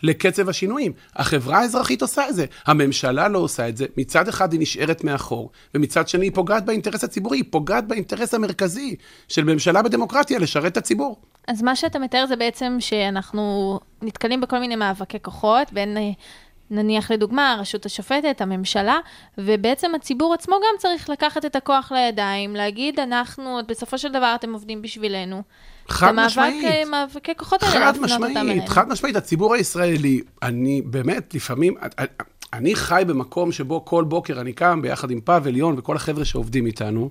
לקצב השינויים. החברה האזרחית עושה את זה, הממשלה לא עושה את זה. מצד אחד היא נשארת מאחור, ומצד שני היא פוגעת באינטרס הציבורי, היא פוגעת באינטרס המרכזי של ממשלה בדמוקרטיה, לשרת את הציבור. אז מה שאתה מתאר זה בעצם שאנחנו נתקלים בכל מיני מאבקי כוחות, בין אה, נניח לדוגמה הרשות השופטת, הממשלה, ובעצם הציבור עצמו גם צריך לקחת את הכוח לידיים, להגיד, אנחנו, בסופו של דבר אתם עובדים בשבילנו. חד את משמעית. אה, מאבקי כוחות האלה, חד משמעית. חד משמעית. הציבור הישראלי, אני באמת, לפעמים, אני חי במקום שבו כל בוקר אני קם ביחד עם פאבל, יון וכל החבר'ה שעובדים איתנו,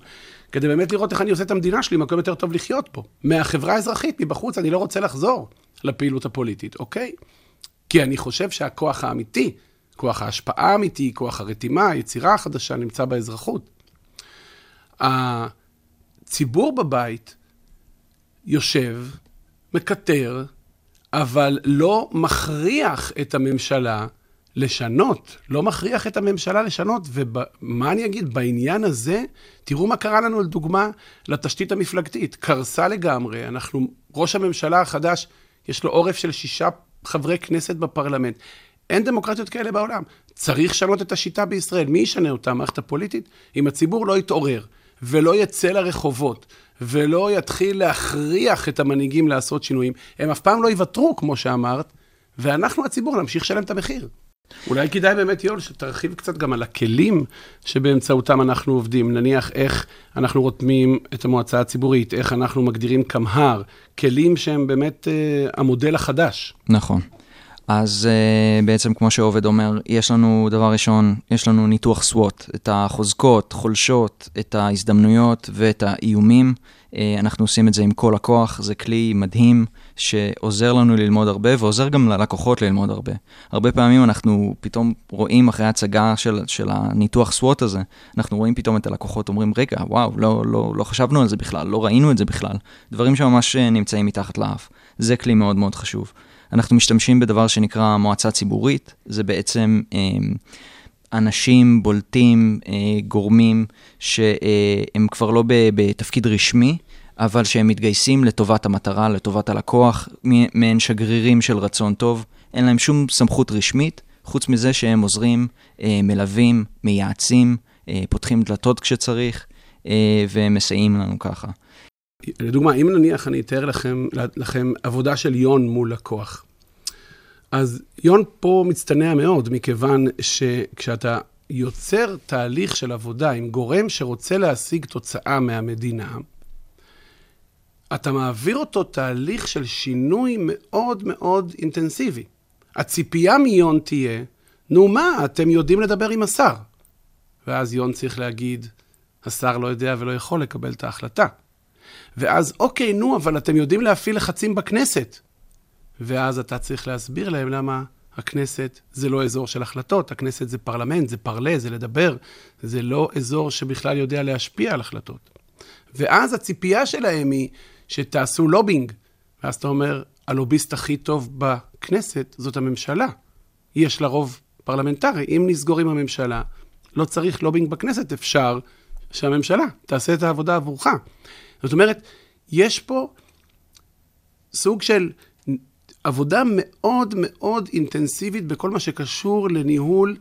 כדי באמת לראות איך אני עושה את המדינה שלי מקום יותר טוב לחיות פה. מהחברה האזרחית, מבחוץ, אני לא רוצה לחזור לפעילות הפוליטית, אוקיי? כי אני חושב שהכוח האמיתי, כוח ההשפעה האמיתי, כוח הרתימה, היצירה החדשה, נמצא באזרחות. הציבור בבית יושב, מקטר, אבל לא מכריח את הממשלה לשנות, לא מכריח את הממשלה לשנות, ומה אני אגיד, בעניין הזה, תראו מה קרה לנו, לדוגמה, לתשתית המפלגתית. קרסה לגמרי, אנחנו, ראש הממשלה החדש, יש לו עורף של שישה חברי כנסת בפרלמנט. אין דמוקרטיות כאלה בעולם. צריך לשנות את השיטה בישראל. מי ישנה אותה? המערכת הפוליטית? אם הציבור לא יתעורר ולא יצא לרחובות ולא יתחיל להכריח את המנהיגים לעשות שינויים, הם אף פעם לא יוותרו, כמו שאמרת, ואנחנו, הציבור, נמשיך לשלם את המחיר. אולי כדאי באמת, יואל, שתרחיב קצת גם על הכלים שבאמצעותם אנחנו עובדים. נניח איך אנחנו רותמים את המועצה הציבורית, איך אנחנו מגדירים קמהר, כלים שהם באמת אה, המודל החדש. נכון. אז uh, בעצם כמו שעובד אומר, יש לנו דבר ראשון, יש לנו ניתוח SWOT, את החוזקות, חולשות, את ההזדמנויות ואת האיומים. Uh, אנחנו עושים את זה עם כל הכוח, זה כלי מדהים שעוזר לנו ללמוד הרבה ועוזר גם ללקוחות ללמוד הרבה. הרבה פעמים אנחנו פתאום רואים אחרי הצגה של, של הניתוח SWOT הזה, אנחנו רואים פתאום את הלקוחות אומרים, רגע, וואו, לא, לא, לא חשבנו על זה בכלל, לא ראינו את זה בכלל. דברים שממש אה, נמצאים מתחת לאף. זה כלי מאוד מאוד חשוב. אנחנו משתמשים בדבר שנקרא מועצה ציבורית, זה בעצם אה, אנשים בולטים, אה, גורמים, שהם כבר לא בתפקיד רשמי, אבל שהם מתגייסים לטובת המטרה, לטובת הלקוח, מעין שגרירים של רצון טוב, אין להם שום סמכות רשמית, חוץ מזה שהם עוזרים, אה, מלווים, מייעצים, אה, פותחים דלתות כשצריך, אה, והם מסייעים לנו ככה. לדוגמה, אם נניח אני אתאר לכם, עבודה של יון מול לקוח, אז יון פה מצטנע מאוד, מכיוון שכשאתה יוצר תהליך של עבודה עם גורם שרוצה להשיג תוצאה מהמדינה, אתה מעביר אותו תהליך של שינוי מאוד מאוד אינטנסיבי. הציפייה מיון תהיה, נו מה, אתם יודעים לדבר עם השר. ואז יון צריך להגיד, השר לא יודע ולא יכול לקבל את ההחלטה. ואז, אוקיי, נו, אבל אתם יודעים להפעיל לחצים בכנסת. ואז אתה צריך להסביר להם למה הכנסת זה לא אזור של החלטות, הכנסת זה פרלמנט, זה פרלה, זה לדבר, זה לא אזור שבכלל יודע להשפיע על החלטות. ואז הציפייה שלהם היא שתעשו לובינג. ואז אתה אומר, הלוביסט הכי טוב בכנסת זאת הממשלה. יש לה רוב פרלמנטרי. אם נסגור עם הממשלה, לא צריך לובינג בכנסת, אפשר שהממשלה תעשה את העבודה עבורך. זאת אומרת, יש פה סוג של עבודה מאוד מאוד אינטנסיבית בכל מה שקשור לניהול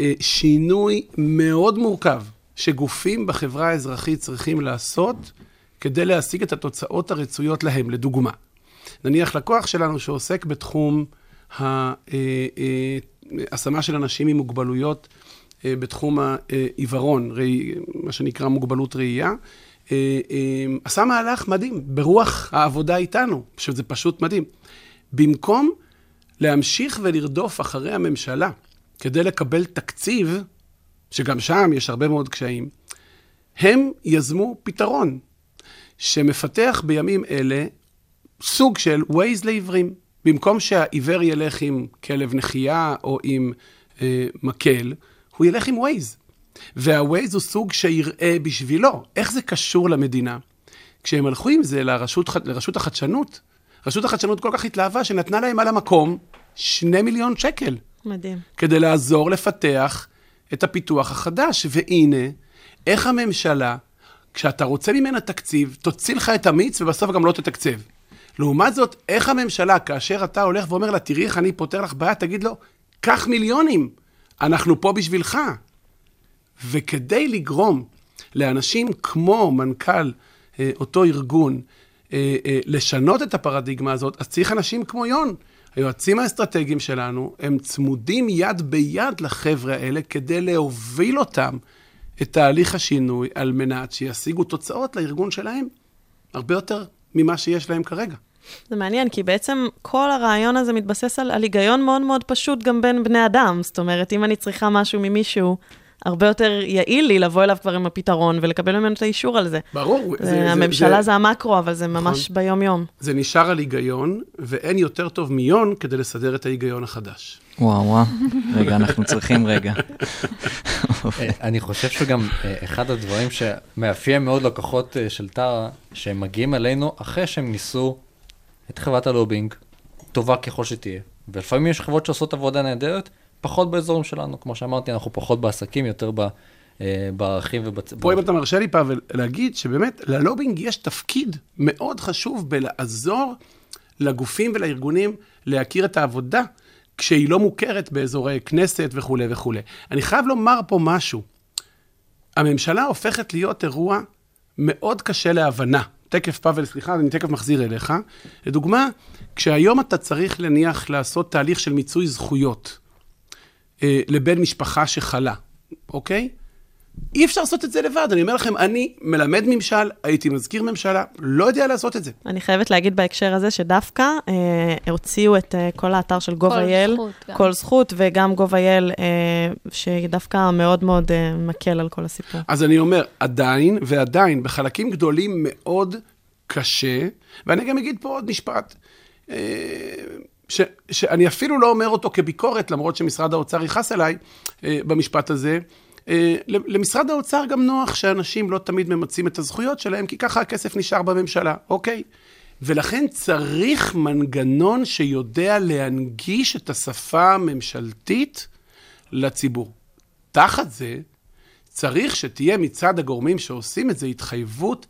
אה, שינוי מאוד מורכב, שגופים בחברה האזרחית צריכים לעשות כדי להשיג את התוצאות הרצויות להם. לדוגמה, נניח לקוח שלנו שעוסק בתחום ההשמה של אנשים עם מוגבלויות אה, בתחום העיוורון, מה שנקרא מוגבלות ראייה, אה, אה, עשה מהלך מדהים, ברוח העבודה איתנו, שזה פשוט מדהים. במקום להמשיך ולרדוף אחרי הממשלה כדי לקבל תקציב, שגם שם יש הרבה מאוד קשיים, הם יזמו פתרון שמפתח בימים אלה סוג של Waze לעיוורים. במקום שהעיוור ילך עם כלב נחייה או עם אה, מקל, הוא ילך עם Waze. וה-Waze הוא סוג שיראה בשבילו. איך זה קשור למדינה? כשהם הלכו עם זה לרשות, לרשות החדשנות, רשות החדשנות כל כך התלהבה שנתנה להם על המקום שני מיליון שקל. מדהים. כדי לעזור לפתח את הפיתוח החדש. והנה, איך הממשלה, כשאתה רוצה ממנה תקציב, תוציא לך את המיץ ובסוף גם לא תתקצב. לעומת זאת, איך הממשלה, כאשר אתה הולך ואומר לה, תראי איך אני פותר לך בעיה, תגיד לו, קח מיליונים, אנחנו פה בשבילך. וכדי לגרום לאנשים כמו מנכ"ל אה, אותו ארגון אה, אה, לשנות את הפרדיגמה הזאת, אז צריך אנשים כמו יון. היועצים האסטרטגיים שלנו, הם צמודים יד ביד לחבר'ה האלה כדי להוביל אותם את תהליך השינוי על מנת שישיגו תוצאות לארגון שלהם הרבה יותר ממה שיש להם כרגע. זה מעניין, כי בעצם כל הרעיון הזה מתבסס על, על היגיון מאוד מאוד פשוט גם בין בני אדם. זאת אומרת, אם אני צריכה משהו ממישהו, הרבה יותר יעיל לי לבוא אליו כבר עם הפתרון ולקבל ממנו את האישור על זה. ברור. זה, זה, הממשלה זה, זה המקרו, אבל זה ממש נכון. ביום-יום. זה נשאר על היגיון, ואין יותר טוב מיון כדי לסדר את ההיגיון החדש. וואו, וואו. רגע, אנחנו צריכים רגע. אני חושב שגם אה, אחד הדברים שמאפיין מאוד לקוחות אה, של טרה, שהם מגיעים אלינו אחרי שהם ניסו את חברת הלובינג, טובה ככל שתהיה. ולפעמים יש חברות שעושות עבודה נהדרת, פחות באזורים שלנו. כמו שאמרתי, אנחנו פחות בעסקים, יותר ב... אה, בערכים ובצ... פה אם אתה מרשה לי, פאבל, להגיד שבאמת ללובינג יש תפקיד מאוד חשוב בלעזור לגופים ולארגונים להכיר את העבודה כשהיא לא מוכרת באזורי כנסת וכולי וכולי. אני חייב לומר פה משהו. הממשלה הופכת להיות אירוע מאוד קשה להבנה. תקף, פאבל, סליחה, אני תכף מחזיר אליך. לדוגמה, כשהיום אתה צריך להניח לעשות תהליך של מיצוי זכויות אה, לבן משפחה שחלה, אוקיי? אי אפשר לעשות את זה לבד. אני אומר לכם, אני מלמד ממשל, הייתי מזכיר ממשלה, לא יודע לעשות את זה. אני חייבת להגיד בהקשר הזה שדווקא אה, הוציאו את אה, כל האתר של gov.il, כל, כל זכות, וגם gov.il, אה, שדווקא מאוד מאוד אה, מקל על כל הסיפור. אז אני אומר, עדיין, ועדיין, בחלקים גדולים מאוד קשה, ואני גם אגיד פה עוד משפט. אה, ש, שאני אפילו לא אומר אותו כביקורת, למרות שמשרד האוצר יכעס אליי אה, במשפט הזה, אה, למשרד האוצר גם נוח שאנשים לא תמיד ממצים את הזכויות שלהם, כי ככה הכסף נשאר בממשלה, אוקיי? ולכן צריך מנגנון שיודע להנגיש את השפה הממשלתית לציבור. תחת זה, צריך שתהיה מצד הגורמים שעושים את זה התחייבות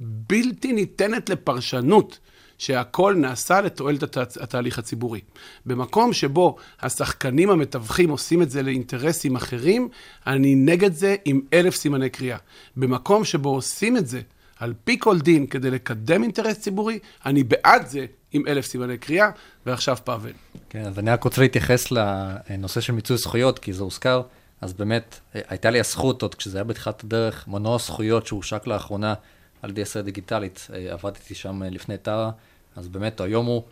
בלתי ניתנת לפרשנות. שהכל נעשה לתועלת הת... התהליך הציבורי. במקום שבו השחקנים המתווכים עושים את זה לאינטרסים אחרים, אני נגד זה עם אלף סימני קריאה. במקום שבו עושים את זה על פי כל דין כדי לקדם אינטרס ציבורי, אני בעד זה עם אלף סימני קריאה, ועכשיו פאבל. כן, אז אני רק רוצה להתייחס לנושא של מיצוי זכויות, כי זה הוזכר. אז באמת, הייתה לי הזכות, עוד כשזה היה בתחילת הדרך, מנוע זכויות שהושק לאחרונה על ידי ישראל דיגיטלית, אה, עבדתי שם אה, לפני טרה, אז באמת היום הוא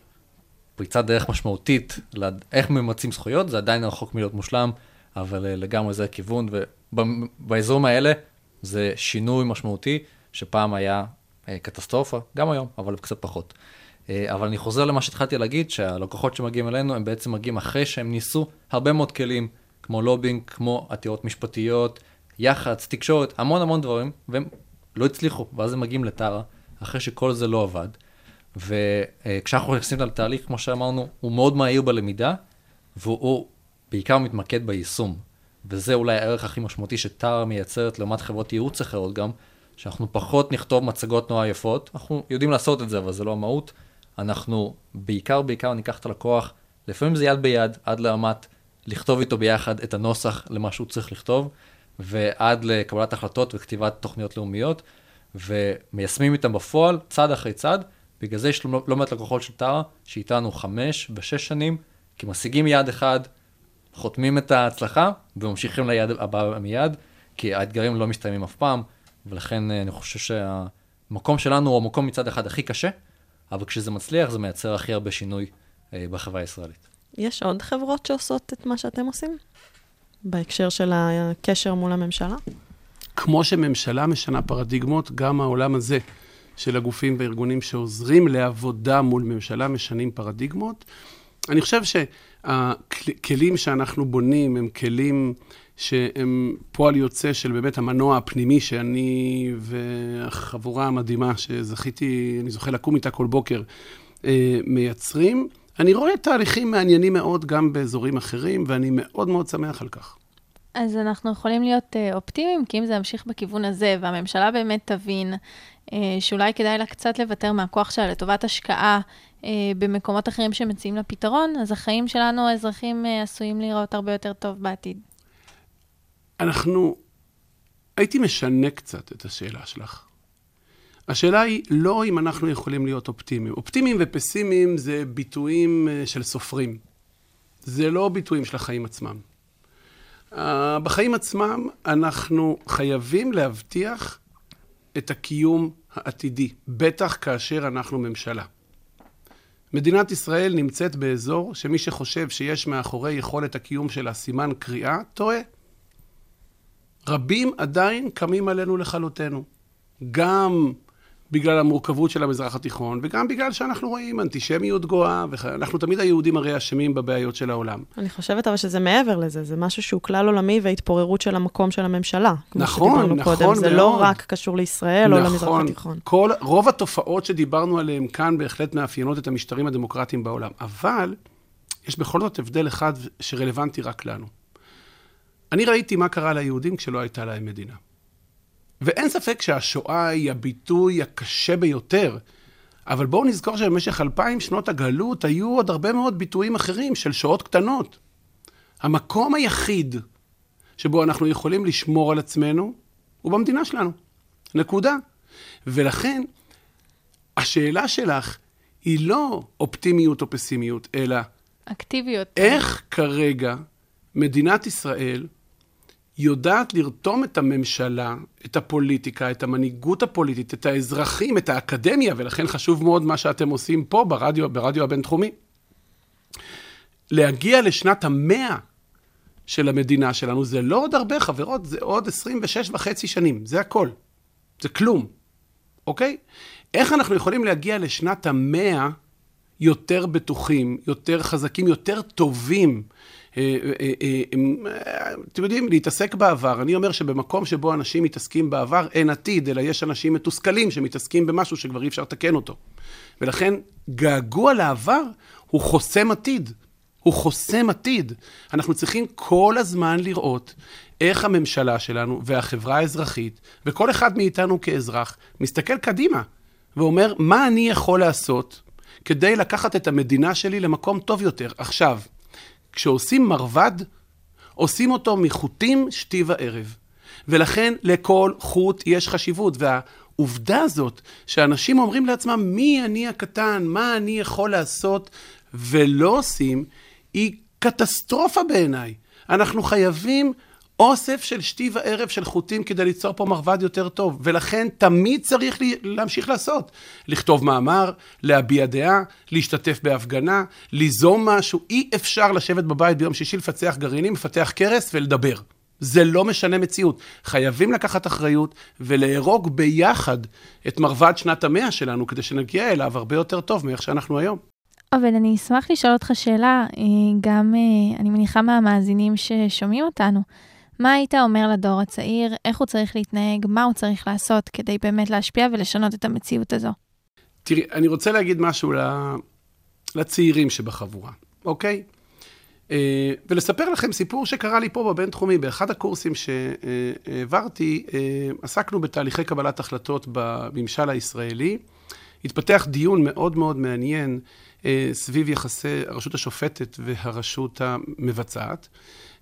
פריצת דרך משמעותית לאיך ממצים זכויות, זה עדיין רחוק מלהיות מושלם, אבל אה, לגמרי זה הכיוון, ובאזורים האלה זה שינוי משמעותי, שפעם היה קטסטרופה, גם היום, אבל קצת פחות. אבל אני חוזר למה שהתחלתי להגיד, שהלקוחות שמגיעים אלינו, הם בעצם מגיעים אחרי שהם ניסו הרבה מאוד כלים, כמו לובינג, כמו עתירות משפטיות, יח"צ, תקשורת, המון המון דברים, והם לא הצליחו, ואז הם מגיעים לטרה, אחרי שכל זה לא עבד. וכשאנחנו נכנסים לתהליך, כמו שאמרנו, הוא מאוד מהיר בלמידה, והוא בעיקר מתמקד ביישום. וזה אולי הערך הכי משמעותי שטרה מייצרת לעומת חברות ייעוץ אחרות גם, שאנחנו פחות נכתוב מצגות נורא יפות, אנחנו יודעים לעשות את זה, אבל זה לא המהות. אנחנו בעיקר, בעיקר ניקח את הלקוח, לפעמים זה יד ביד, עד לרמת לכתוב איתו ביחד את הנוסח למה שהוא צריך לכתוב, ועד לקבלת החלטות וכתיבת תוכניות לאומיות, ומיישמים איתם בפועל, צעד אחרי צעד. בגלל זה יש לא, לא מעט לקוחות של טרה, שאיתנו חמש ושש שנים, כי משיגים יעד אחד, חותמים את ההצלחה, וממשיכים ליעד הבא מיד, כי האתגרים לא מסתיימים אף פעם. ולכן אה, אני חושב שהמקום שלנו הוא המקום מצד אחד הכי קשה, אבל כשזה מצליח זה מייצר הכי הרבה שינוי אה, בחברה הישראלית. יש עוד חברות שעושות את מה שאתם עושים? בהקשר של הקשר מול הממשלה? כמו שממשלה משנה פרדיגמות, גם העולם הזה של הגופים והארגונים שעוזרים לעבודה מול ממשלה משנים פרדיגמות. אני חושב שהכלים שאנחנו בונים הם כלים שהם פועל יוצא של באמת המנוע הפנימי שאני והחבורה המדהימה שזכיתי, אני זוכה לקום איתה כל בוקר, אה, מייצרים. אני רואה תהליכים מעניינים מאוד גם באזורים אחרים, ואני מאוד מאוד שמח על כך. אז אנחנו יכולים להיות uh, אופטימיים, כי אם זה ימשיך בכיוון הזה, והממשלה באמת תבין uh, שאולי כדאי לה קצת לוותר מהכוח שלה לטובת השקעה uh, במקומות אחרים שמציעים לה פתרון, אז החיים שלנו, האזרחים, עשויים להיראות הרבה יותר טוב בעתיד. אנחנו... הייתי משנה קצת את השאלה שלך. השאלה היא לא אם אנחנו יכולים להיות אופטימיים. אופטימיים ופסימיים זה ביטויים של סופרים. זה לא ביטויים של החיים עצמם. Uh, בחיים עצמם אנחנו חייבים להבטיח את הקיום העתידי, בטח כאשר אנחנו ממשלה. מדינת ישראל נמצאת באזור שמי שחושב שיש מאחורי יכולת הקיום שלה סימן קריאה, טועה. רבים עדיין קמים עלינו לכלותנו. גם בגלל המורכבות של המזרח התיכון, וגם בגלל שאנחנו רואים אנטישמיות גואה, ואנחנו תמיד היהודים הרי אשמים בבעיות של העולם. אני חושבת אבל שזה מעבר לזה, זה משהו שהוא כלל עולמי והתפוררות של המקום של הממשלה. נכון, נכון קודם. מאוד. זה לא רק קשור לישראל נכון, או למזרח התיכון. כל, רוב התופעות שדיברנו עליהן כאן בהחלט מאפיינות את המשטרים הדמוקרטיים בעולם, אבל יש בכל זאת הבדל אחד שרלוונטי רק לנו. אני ראיתי מה קרה ליהודים כשלא הייתה להם מדינה. ואין ספק שהשואה היא הביטוי הקשה ביותר, אבל בואו נזכור שבמשך אלפיים שנות הגלות היו עוד הרבה מאוד ביטויים אחרים של שואות קטנות. המקום היחיד שבו אנחנו יכולים לשמור על עצמנו הוא במדינה שלנו. נקודה. ולכן, השאלה שלך היא לא אופטימיות או פסימיות, אלא... אקטיביות. איך כרגע מדינת ישראל יודעת לרתום את הממשלה, את הפוליטיקה, את המנהיגות הפוליטית, את האזרחים, את האקדמיה, ולכן חשוב מאוד מה שאתם עושים פה ברדיו, ברדיו הבינתחומי. להגיע לשנת המאה של המדינה שלנו, זה לא עוד הרבה חברות, זה עוד 26 וחצי שנים, זה הכל. זה כלום, אוקיי? איך אנחנו יכולים להגיע לשנת המאה יותר בטוחים, יותר חזקים, יותר טובים, אתם יודעים, להתעסק בעבר. אני אומר שבמקום שבו אנשים מתעסקים בעבר, אין עתיד, אלא יש אנשים מתוסכלים שמתעסקים במשהו שכבר אי אפשר לתקן אותו. ולכן, געגוע לעבר הוא חוסם עתיד. הוא חוסם עתיד. אנחנו צריכים כל הזמן לראות איך הממשלה שלנו והחברה האזרחית, וכל אחד מאיתנו כאזרח, מסתכל קדימה ואומר, מה אני יכול לעשות כדי לקחת את המדינה שלי למקום טוב יותר עכשיו? כשעושים מרבד, עושים אותו מחוטים שתי וערב. ולכן לכל חוט יש חשיבות. והעובדה הזאת שאנשים אומרים לעצמם, מי אני הקטן, מה אני יכול לעשות, ולא עושים, היא קטסטרופה בעיניי. אנחנו חייבים אוסף של שתי וערב של חוטים כדי ליצור פה מרבד יותר טוב, ולכן תמיד צריך להמשיך לעשות. לכתוב מאמר, להביע דעה, להשתתף בהפגנה, ליזום משהו. אי אפשר לשבת בבית ביום שישי, לפצח גרעינים, לפתח קרס ולדבר. זה לא משנה מציאות. חייבים לקחת אחריות ולארוג ביחד את מרבד שנת המאה שלנו, כדי שנגיע אליו הרבה יותר טוב מאיך שאנחנו היום. אבל אני אשמח לשאול אותך שאלה, אה, גם, אה, אני מניחה מהמאזינים ששומעים אותנו. מה היית אומר לדור הצעיר, איך הוא צריך להתנהג, מה הוא צריך לעשות כדי באמת להשפיע ולשנות את המציאות הזו? תראי, אני רוצה להגיד משהו לצעירים שבחבורה, אוקיי? אה, ולספר לכם סיפור שקרה לי פה בבינתחומי. באחד הקורסים שהעברתי, אה, עסקנו בתהליכי קבלת החלטות בממשל הישראלי. התפתח דיון מאוד מאוד מעניין אה, סביב יחסי הרשות השופטת והרשות המבצעת.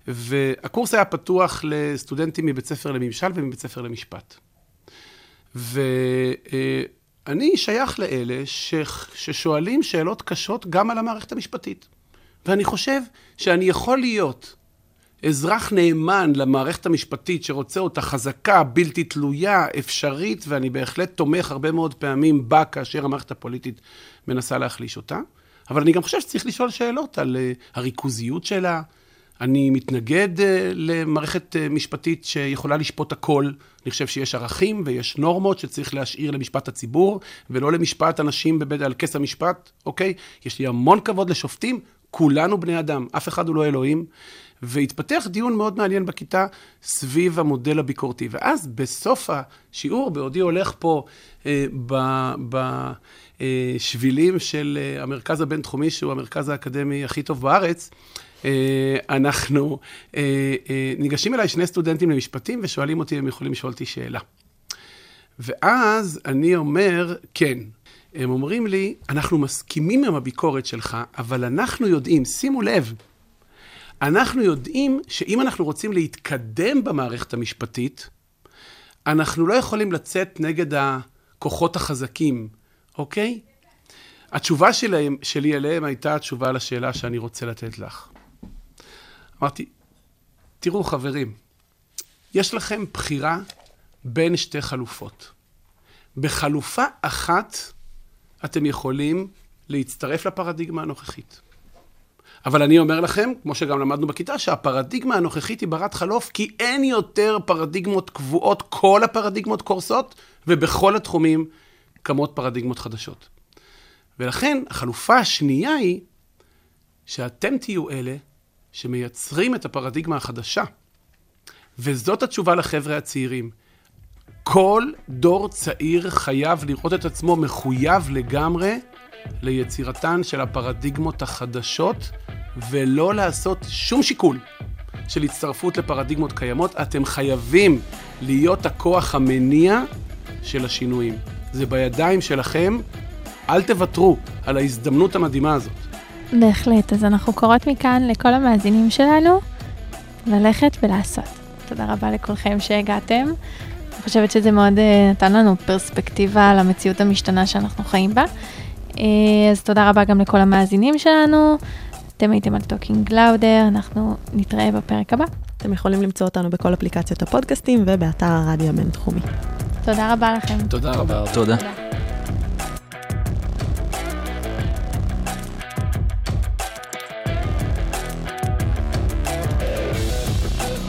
והקורס היה פתוח לסטודנטים מבית ספר לממשל ומבית ספר למשפט. ואני שייך לאלה ש... ששואלים שאלות קשות גם על המערכת המשפטית. ואני חושב שאני יכול להיות אזרח נאמן למערכת המשפטית שרוצה אותה חזקה, בלתי תלויה, אפשרית, ואני בהחלט תומך הרבה מאוד פעמים בה כאשר המערכת הפוליטית מנסה להחליש אותה. אבל אני גם חושב שצריך לשאול שאלות על אה, הריכוזיות שלה. אני מתנגד אה, למערכת אה, משפטית שיכולה לשפוט הכל. אני חושב שיש ערכים ויש נורמות שצריך להשאיר למשפט הציבור, ולא למשפט אנשים בבית, על כס המשפט, אוקיי? יש לי המון כבוד לשופטים, כולנו בני אדם, אף אחד הוא לא אלוהים. והתפתח דיון מאוד מעניין בכיתה סביב המודל הביקורתי. ואז בסוף השיעור, בעודי הולך פה אה, בשבילים של אה, המרכז הבינתחומי, שהוא המרכז האקדמי הכי טוב בארץ, אה, אנחנו, אה, אה, ניגשים אליי שני סטודנטים למשפטים ושואלים אותי אם יכולים לשאול אותי שאלה. ואז אני אומר, כן. הם אומרים לי, אנחנו מסכימים עם הביקורת שלך, אבל אנחנו יודעים, שימו לב, אנחנו יודעים שאם אנחנו רוצים להתקדם במערכת המשפטית, אנחנו לא יכולים לצאת נגד הכוחות החזקים, אוקיי? התשובה שלהם, שלי אליהם הייתה התשובה לשאלה שאני רוצה לתת לך. אמרתי, תראו חברים, יש לכם בחירה בין שתי חלופות. בחלופה אחת אתם יכולים להצטרף לפרדיגמה הנוכחית. אבל אני אומר לכם, כמו שגם למדנו בכיתה, שהפרדיגמה הנוכחית היא ברת חלוף, כי אין יותר פרדיגמות קבועות, כל הפרדיגמות קורסות, ובכל התחומים קמות פרדיגמות חדשות. ולכן, החלופה השנייה היא שאתם תהיו אלה שמייצרים את הפרדיגמה החדשה. וזאת התשובה לחבר'ה הצעירים. כל דור צעיר חייב לראות את עצמו מחויב לגמרי ליצירתן של הפרדיגמות החדשות, ולא לעשות שום שיקול של הצטרפות לפרדיגמות קיימות. אתם חייבים להיות הכוח המניע של השינויים. זה בידיים שלכם, אל תוותרו על ההזדמנות המדהימה הזאת. בהחלט, אז אנחנו קוראות מכאן לכל המאזינים שלנו ללכת ולעשות. תודה רבה לכולכם שהגעתם. אני חושבת שזה מאוד אה, נתן לנו פרספקטיבה על המציאות המשתנה שאנחנו חיים בה. אה, אז תודה רבה גם לכל המאזינים שלנו. אתם הייתם על Talking Lauder, אנחנו נתראה בפרק הבא. אתם יכולים למצוא אותנו בכל אפליקציות הפודקאסטים ובאתר הרדיו הבינתחומי. תודה רבה לכם. תודה רבה. תודה. תודה.